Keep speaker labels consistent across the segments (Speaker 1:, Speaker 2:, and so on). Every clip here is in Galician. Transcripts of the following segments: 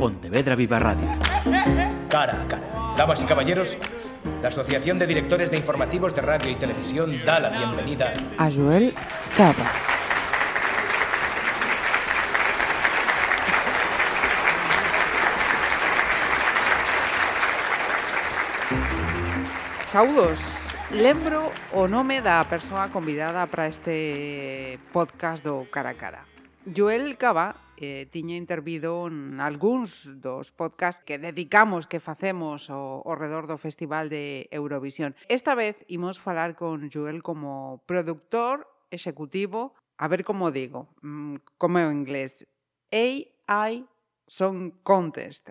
Speaker 1: Pontevedra Viva Radio.
Speaker 2: Cara a cara. Damas y caballeros, la Asociación de Directores de Informativos de Radio y Televisión da la bienvenida
Speaker 3: a Joel Cava. Saudos. Lembro o nome da persoa convidada para este podcast do Cara a Cara. Joel Cava eh, tiña intervido en algúns dos podcast que dedicamos, que facemos ao, ao redor do Festival de Eurovisión. Esta vez imos falar con Joel como productor executivo, a ver como digo, mm, como é o inglés, AI Song Contest.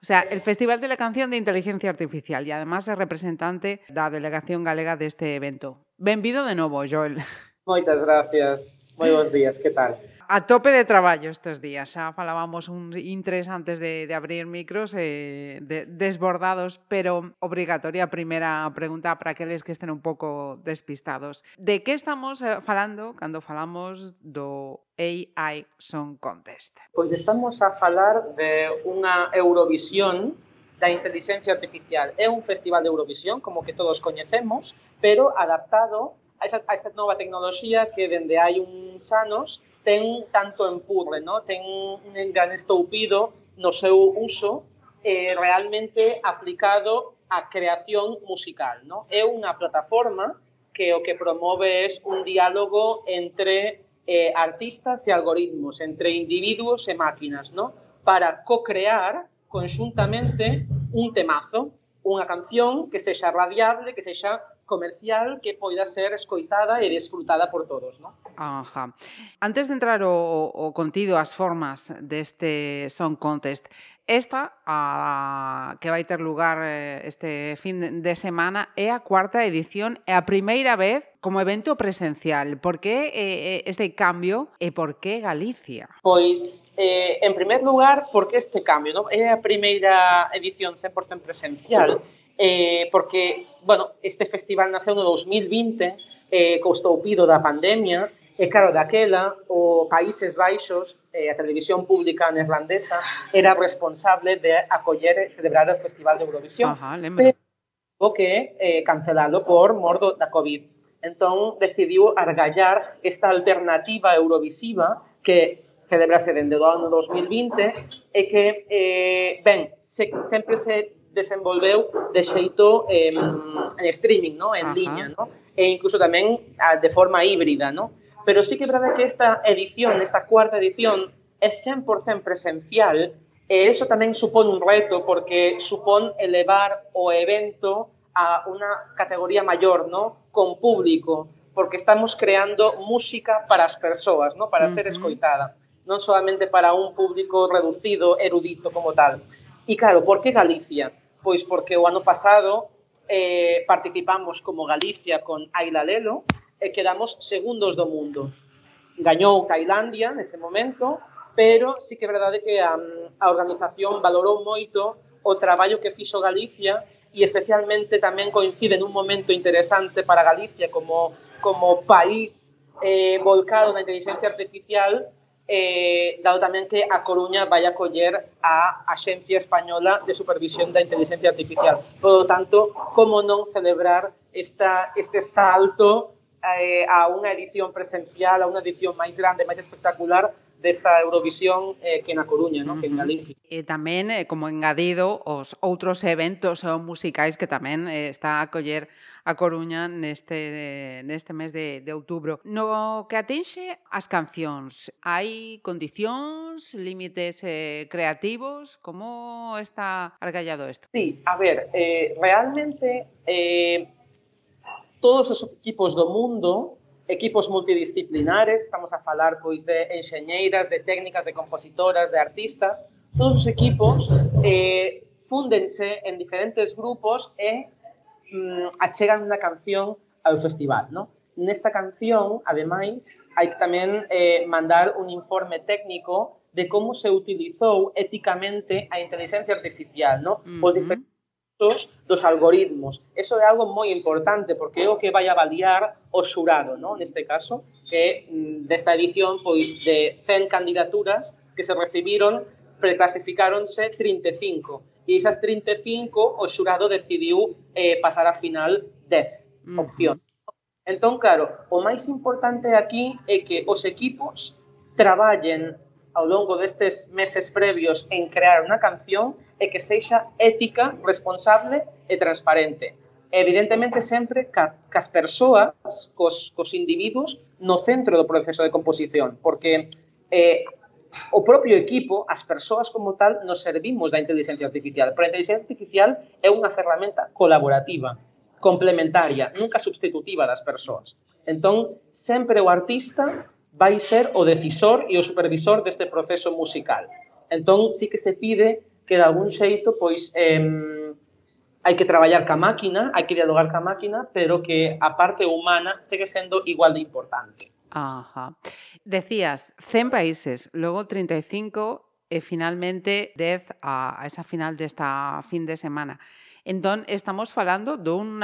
Speaker 3: O sea, el Festival de la Canción de Inteligencia Artificial y además es representante da delegación galega deste evento. Benvido de novo, Joel.
Speaker 4: Moitas gracias. Moi bons días, que tal?
Speaker 3: a tope de traballo estes días. Xa falábamos un intres antes de, de abrir micros eh, de, desbordados, pero obrigatoria a primeira pregunta para aqueles que estén un pouco despistados. De que estamos eh, falando cando falamos do AI Song Contest?
Speaker 4: Pois estamos a falar de unha Eurovisión da inteligencia artificial. É un festival de Eurovisión, como que todos coñecemos, pero adaptado a esta, a esta nova tecnoloxía que dende hai uns anos ten tanto empurre, no? ten un engane estoupido no seu uso eh, realmente aplicado a creación musical. No? É unha plataforma que o que promove é un diálogo entre eh, artistas e algoritmos, entre individuos e máquinas, no? para co-crear conxuntamente un temazo, unha canción que sexa radiable, que sexa comercial que poida ser escoitada e desfrutada por todos, non?
Speaker 3: Ajá. Antes de entrar o, o contido, as formas deste Song Contest, esta a, que vai ter lugar eh, este fin de semana é a cuarta edición e a primeira vez como evento presencial. Por que eh, eh, este cambio e por que Galicia?
Speaker 4: Pois, eh, en primer lugar, por que este cambio? No? É a primeira edición 100% presencial. Uh -huh eh, porque, bueno, este festival naceu no 2020, eh, co estoupido da pandemia, e claro, daquela, o Países Baixos, eh, a televisión pública neerlandesa, era responsable de acoller e celebrar o Festival de Eurovisión.
Speaker 3: Ajá, lembro.
Speaker 4: Pero que eh, cancelalo por mordo da COVID. Entón, decidiu argallar esta alternativa eurovisiva que celebrase dende o ano 2020 e que, eh, ben, se, sempre se desenvolveu de xeito eh, en streaming, no? en Ajá. liña, no? e incluso tamén a, de forma híbrida. No? Pero sí que é verdade que esta edición, esta cuarta edición, é 100% presencial e eso tamén supón un reto porque supón elevar o evento a unha categoría maior, no? con público, porque estamos creando música para as persoas, no? para uh -huh. ser escoitada, non solamente para un público reducido, erudito como tal. E claro, por que Galicia? Pois porque o ano pasado eh, participamos como Galicia con Aila Lelo e quedamos segundos do mundo. Gañou Tailandia nese momento, pero sí que é verdade que a, a organización valorou moito o traballo que fixo Galicia e especialmente tamén coincide nun momento interesante para Galicia como, como país eh, volcado na inteligencia artificial eh, dado tamén que a Coruña vai a coller a Axencia Española de Supervisión da Inteligencia Artificial. Por lo tanto, como non celebrar esta, este salto eh, a unha edición presencial, a unha edición máis grande, máis espectacular, desta Eurovisión eh, que na Coruña, no? Que en Galicia.
Speaker 3: E tamén, eh, como engadido, os outros eventos eh, musicais que tamén eh, está a coller a Coruña neste, neste mes de, de outubro. No que atinxe as cancións, hai condicións, límites eh, creativos? Como está argallado isto?
Speaker 4: Sí, a ver, eh, realmente eh, todos os equipos do mundo equipos multidisciplinares, estamos a falar pois de enxeñeiras, de técnicas, de compositoras, de artistas, todos os equipos eh, fúndense en diferentes grupos e mm, achegan unha canción ao festival, non? Nesta canción, ademais, hai que tamén eh, mandar un informe técnico de como se utilizou éticamente a inteligencia artificial, non? Os uh -huh. diferentes dos algoritmos. Eso é algo moi importante, porque é o que vai avaliar o xurado, no? neste caso, que mm, desta edición, pois, de 100 candidaturas que se recibiron, preclasificáronse 35. E esas 35, o xurado decidiu eh, pasar a final 10 opción. Uh -huh. Entón, claro, o máis importante aquí é que os equipos traballen ao longo destes meses previos en crear unha canción é que sexa ética, responsable e transparente. Evidentemente, sempre ca, cas persoas, cos, cos individuos, no centro do proceso de composición, porque eh, o propio equipo, as persoas como tal, nos servimos da inteligencia artificial, pero a inteligencia artificial é unha ferramenta colaborativa, complementaria, nunca substitutiva das persoas. Entón, sempre o artista vai ser o decisor e o supervisor deste proceso musical. Entón, sí que se pide que de algún xeito, pois, eh, hai que traballar ca máquina, hai que dialogar ca máquina, pero que a parte humana segue sendo igual de importante.
Speaker 3: Ajá. Decías, 100 países, logo 35 e finalmente 10 a, a esa final desta fin de semana. Entón, estamos falando dun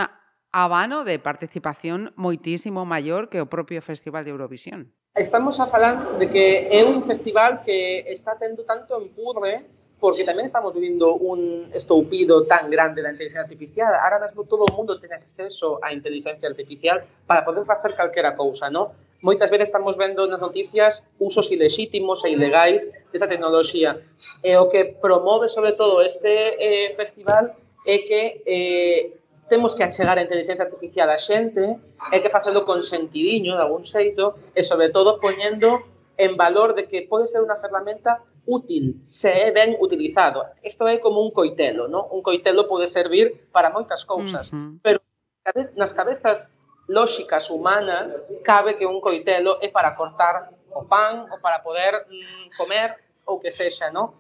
Speaker 3: abano de participación moitísimo maior que o propio Festival de Eurovisión.
Speaker 4: Estamos a falar de que é un festival que está tendo tanto empurre porque tamén estamos vivindo un estoupido tan grande da inteligencia artificial. Ahora mesmo todo o mundo ten acceso á inteligencia artificial para poder facer calquera cousa, non? Moitas veces estamos vendo nas noticias usos ilexítimos e ilegais desta tecnoloxía. E o que promove sobre todo este eh, festival é que eh, temos que achegar a inteligencia artificial á xente, é que facelo con sentidiño, de algún xeito, e sobre todo poñendo en valor de que pode ser unha ferramenta útil se eh, é ben utilizado. Isto é como un coitelo, non? Un coitelo pode servir para moitas cousas, uh -huh. pero nas cabezas lóxicas humanas cabe que un coitelo é para cortar o pan ou para poder mm, comer ou que sexa, non?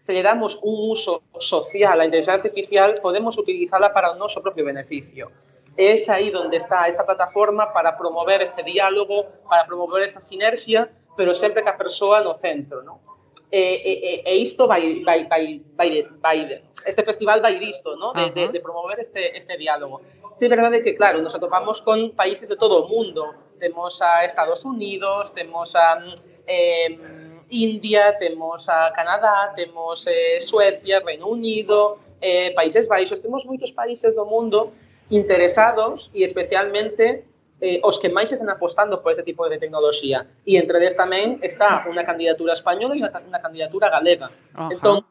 Speaker 4: Se lle damos un uso social á inteligencia artificial, podemos utilizala para o noso propio beneficio. E é aí onde está esta plataforma para promover este diálogo, para promover esa sinerxia, pero sempre que a persoa no centro, non? e, e, e isto vai, vai, vai, vai, vai, este festival vai visto, ¿no? de, de, de promover este, este diálogo. Sí, é verdade que, claro, nos atopamos con países de todo o mundo. Temos a Estados Unidos, temos a eh, India, temos a Canadá, temos eh, Suecia, Reino Unido, eh, Países Baixos, temos moitos países do mundo interesados e especialmente eh, os que máis están apostando por este tipo de tecnoloxía. E entre eles tamén está unha candidatura española e unha, unha candidatura galega. Ajá. Entón,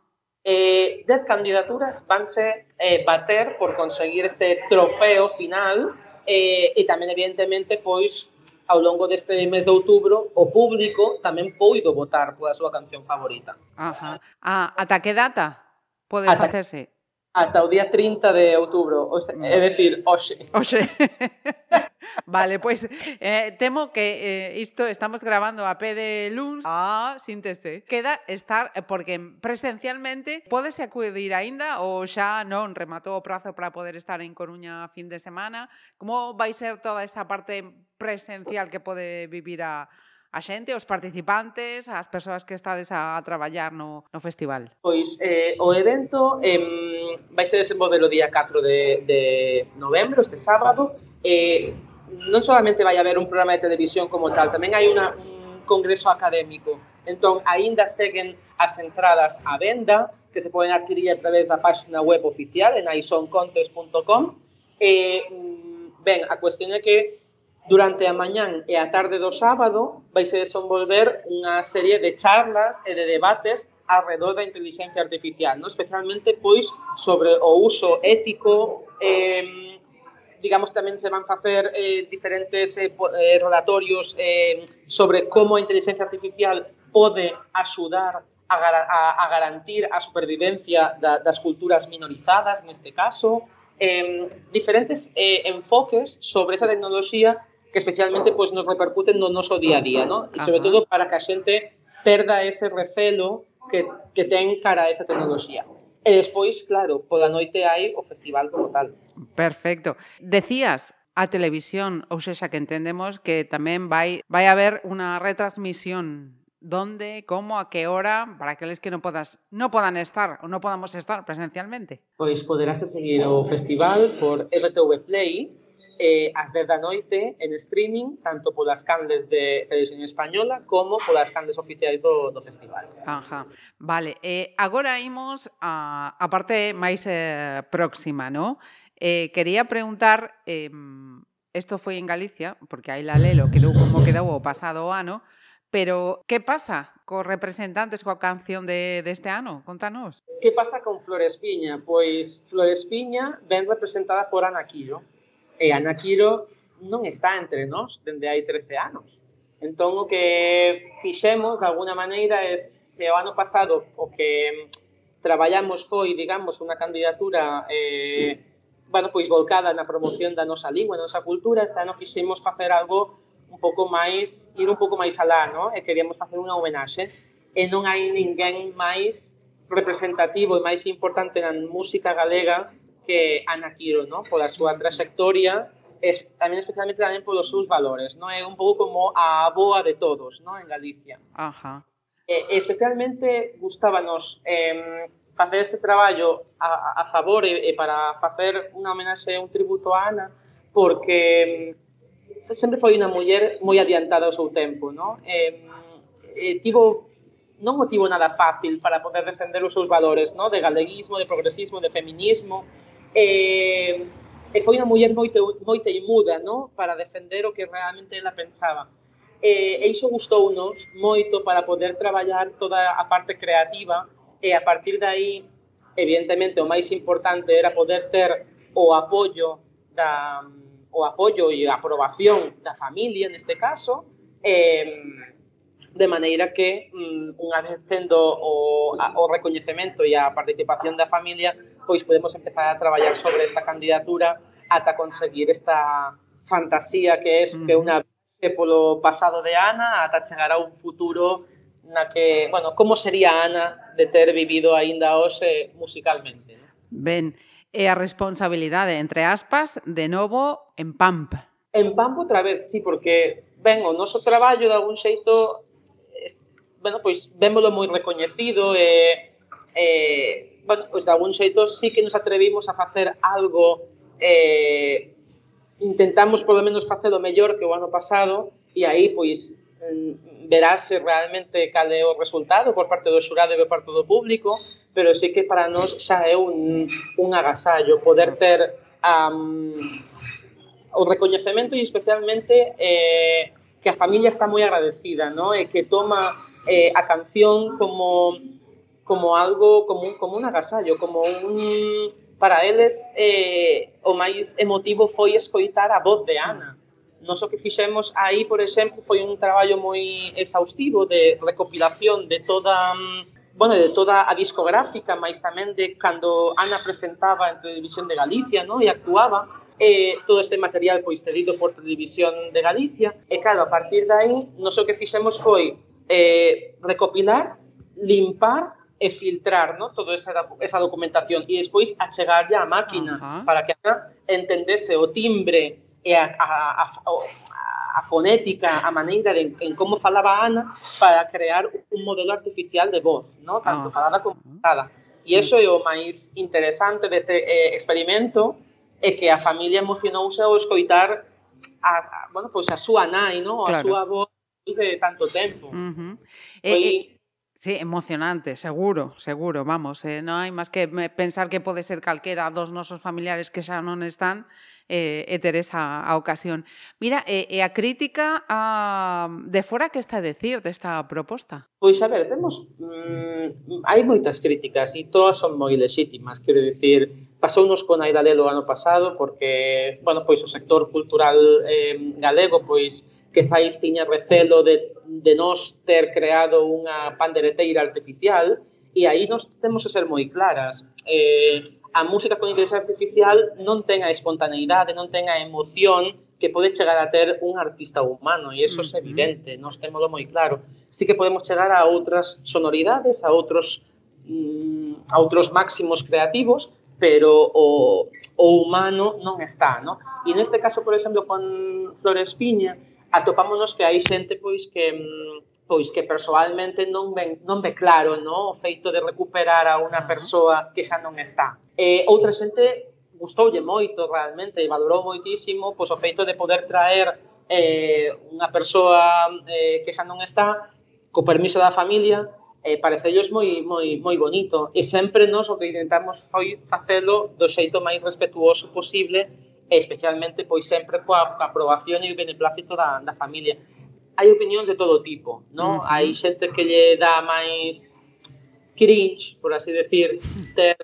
Speaker 4: eh, dez candidaturas vanse eh, bater por conseguir este trofeo final eh, e tamén, evidentemente, pois, ao longo deste mes de outubro o público tamén poido votar pola súa canción favorita.
Speaker 3: Ajá. Ah, ata que data pode ata facerse?
Speaker 4: Ata o día 30 de outubro, o sea, mm. é dicir, hoxe.
Speaker 3: Hoxe. vale, pois pues, eh, temo que eh, isto estamos grabando a pé de luns. Ah, síntese. Queda estar eh, porque presencialmente podes acudir aínda ou xa non rematou o prazo para poder estar en Coruña a fin de semana. Como vai ser toda esa parte presencial que pode vivir a a xente, os participantes, as persoas que estades a traballar no, no festival?
Speaker 4: Pois eh, o evento eh, vai se desenvolver o día 4 de, de novembro, este sábado, eh, non solamente vai haber un programa de televisión como tal, tamén hai una, un congreso académico. Entón, aínda seguen as entradas á venda, que se poden adquirir a través da página web oficial en aisoncontes.com. Eh, mm, ben, a cuestión é que Durante a mañán e a tarde do sábado vaise desenvolver unha serie de charlas e de debates alrededor da inteligencia artificial, no? especialmente pois sobre o uso ético, eh, digamos tamén se van facer eh, diferentes eh, eh relatorios eh, sobre como a inteligencia artificial pode axudar a, a, a garantir a supervivencia da, das culturas minorizadas, neste caso, eh, diferentes eh, enfoques sobre esa tecnoloxía que especialmente pois, nos repercuten no noso día a día, ¿no? E sobre todo para que a xente perda ese recelo que, que ten cara a esa tecnoloxía. E despois, claro, pola noite hai o festival como tal.
Speaker 3: Perfecto. Decías a televisión, ou sexa que entendemos que tamén vai vai haber unha retransmisión ¿Dónde? ¿Cómo? ¿A qué hora? Para aqueles que no podas, no podan estar o no podamos estar presencialmente.
Speaker 4: Pois poderás seguir o festival por RTV Play eh, ás 10 da noite en streaming, tanto polas canles de Televisión Española como polas canles oficiais do, do festival.
Speaker 3: Ajá, vale. Eh, agora imos a, a parte máis eh, próxima, ¿no? Eh, quería preguntar, eh, esto foi en Galicia, porque aí la lelo quedou como quedou o pasado ano, Pero que pasa co representantes coa canción de deste ano? Contanos.
Speaker 4: Que pasa con Flores Piña? Pois Flores Piña ven representada por Ana Quillo, Eh, e Ana Quiro non está entre nós dende hai 13 anos. Entón, o que fixemos, de alguna maneira, é se o ano pasado o que traballamos foi, digamos, unha candidatura eh, bueno, pois volcada na promoción da nosa lingua, da nosa cultura, este ano quixemos facer algo un pouco máis, ir un pouco máis alá, no? e queríamos facer unha homenaxe, e non hai ninguén máis representativo e máis importante na música galega que Ana Quiro, ¿no? Pola súa trayectoria es, tamén especialmente tamén polos seus valores, ¿no? É un pouco como a boa de todos, ¿no? En Galicia.
Speaker 3: Ajá.
Speaker 4: Eh, especialmente gustábanos eh, facer este traballo a, a favor e, e para facer unha homenaxe, un tributo a Ana, porque sempre foi unha muller moi adiantada ao seu tempo, ¿no? Eh, eh, tivo non o tivo nada fácil para poder defender os seus valores, no? de galeguismo, de progresismo, de feminismo, eh, e foi unha muller moito, moito imuda, no? para defender o que realmente ela pensaba. Eh, e iso gustounos moito para poder traballar toda a parte creativa e a partir de aí, evidentemente, o máis importante era poder ter o apoio da o apoio e a aprobación da familia neste caso eh, de maneira que mm, unha vez tendo o, a, o recoñecemento e a participación da familia pois podemos empezar a traballar sobre esta candidatura ata conseguir esta fantasía que é que unha que polo pasado de Ana ata chegar a un futuro na que, bueno, como sería Ana de ter vivido aínda hoxe musicalmente. Né?
Speaker 3: Ben, e a responsabilidade, entre aspas, de novo en Pamp.
Speaker 4: En Pamp outra vez, sí, porque, ben, o noso traballo de algún xeito, bueno, pois vémolo moi recoñecido e, e bueno, pois de algún xeito sí que nos atrevimos a facer algo eh, intentamos polo menos facer o mellor que o ano pasado e aí pois mm, verase realmente cal é o resultado por parte do xurado e por parte do público, pero sí que para nós xa é un, un agasallo poder ter um, o recoñecemento e especialmente eh, que a familia está moi agradecida, no? e que toma eh, a canción como como algo, como un, como un agasallo, como un... Para eles eh, o máis emotivo foi escoitar a voz de Ana. Mm. Nos o que fixemos aí, por exemplo, foi un traballo moi exhaustivo de recopilación de toda bueno, de toda a discográfica, máis tamén de cando Ana presentaba en Televisión de Galicia, no? e actuaba, eh, todo este material pois cedido por Televisión de Galicia e claro, a partir de aí, nos o que fixemos foi eh, recopilar, limpar e filtrar ¿no? toda esa, esa documentación e despois achegarlle a máquina uh -huh. para que ana entendese o timbre e a, a, a, a fonética, a maneira de, en como falaba Ana para crear un modelo artificial de voz, ¿no? tanto uh -huh. falada como falada. E iso é o máis interesante deste eh, experimento é que a familia emocionouse ao escoitar a, a, bueno, pois a súa nai, ¿no? a claro. súa voz de tanto tempo. Uh -huh.
Speaker 3: Foi... Eh, eh Sí, emocionante, seguro, seguro, vamos, eh, no hai máis que pensar que pode ser calquera dos nosos familiares que xa non están eh, e ter esa a ocasión. Mira, e, e a crítica a, de fora que está a decir desta proposta?
Speaker 4: Pois a ver, temos mm, hai moitas críticas e todas son moi lexítimas, quero dicir, pasounos con Aidalelo o ano pasado porque, bueno, pois o sector cultural eh, galego, pois que Fais tiña recelo de, de nos ter creado unha pandereteira artificial e aí nos temos que ser moi claras. Eh, a música con inteligencia artificial non ten a espontaneidade, non ten a emoción que pode chegar a ter un artista humano e eso é uh -huh. evidente, nos temos moi claro. Sí que podemos chegar a outras sonoridades, a outros mm, a outros máximos creativos, pero o, o humano non está, ¿no? E neste caso, por exemplo, con Flores Piña, atopámonos que hai xente pois que mm, pois que persoalmente non ven, non ve claro, no, o feito de recuperar a unha persoa que xa non está. E outra xente gustoulle moito realmente e valorou moitísimo pois o feito de poder traer eh, unha persoa eh, que xa non está co permiso da familia eh, parecellos moi, moi, moi bonito e sempre nos o que intentamos foi facelo do xeito máis respetuoso posible e especialmente pois sempre coa, coa aprobación e o beneplácito da, da familia. Hai opinións de todo tipo, non? Uh -huh. Hai xente que lle dá máis cringe, por así decir, ter,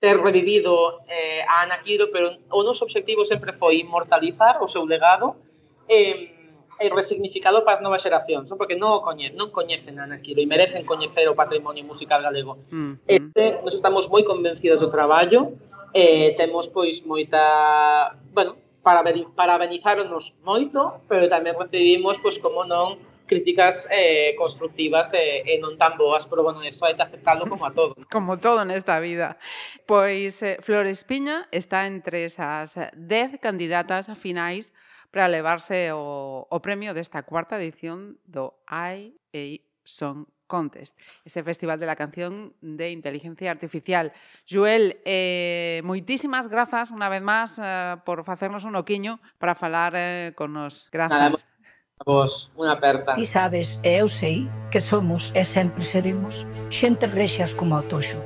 Speaker 4: ter revivido eh, a Ana Quiro, pero o noso obxectivo sempre foi inmortalizar o seu legado eh, e resignificado para as novas xeracións, non? porque non o coñe, non coñecen a Ana Quiro e merecen coñecer o patrimonio musical galego. Mm -hmm. Este, mm. nos estamos moi convencidos do traballo, E temos pois moita, bueno, para para parabenizáronos moito, pero tamén recibimos pois como non críticas eh, constructivas e, eh, e non tan boas, pero bueno, eso hai que aceptarlo como a todo.
Speaker 3: Como todo nesta vida. Pois eh, Flores Piña está entre esas 10 candidatas a finais para levarse o, o premio desta cuarta edición do I.A. Song Son Contest, ese Festival de la Canción de Inteligencia Artificial. Joel, eh, moitísimas grazas unha vez máis eh, por facernos un oquiño para falar eh, con nos. Grazas.
Speaker 4: A vos, unha aperta.
Speaker 1: Ti sabes, eu sei que somos e sempre seremos xente rexas como o toxo,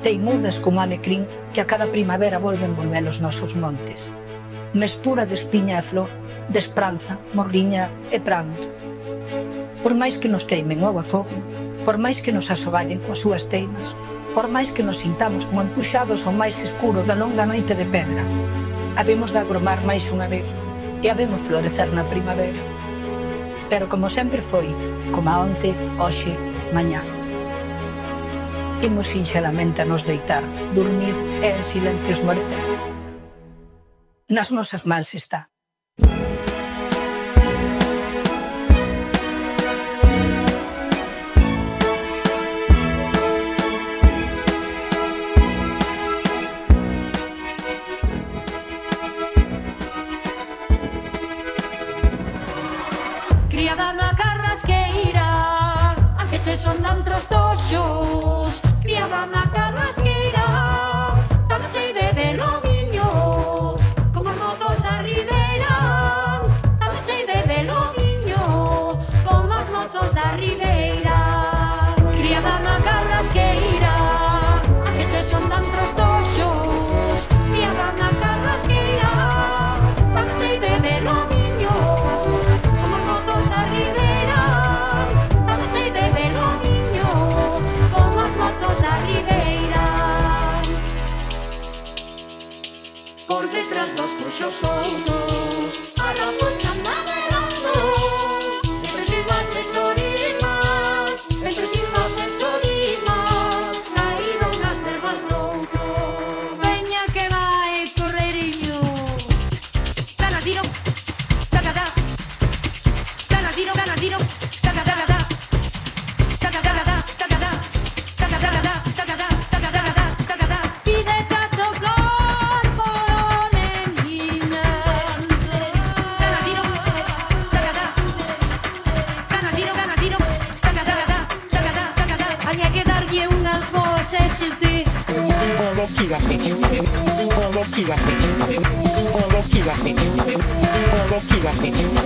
Speaker 1: teimudas como a alecrín que a cada primavera volven volver os nosos montes. Mestura de espiña e flor, de esperanza, morriña e pranto por máis que nos queimen o afogo, por máis que nos asoballen coas súas teimas, por máis que nos sintamos como empuxados ao máis escuro da longa noite de pedra. Habemos de agromar máis unha vez e habemos florecer na primavera. Pero como sempre foi, como a onte, hoxe, mañá. Imos sinxelamente a nos deitar, dormir e en silencio esmorecer. Nas nosas mans está.
Speaker 5: eu sou Thank you.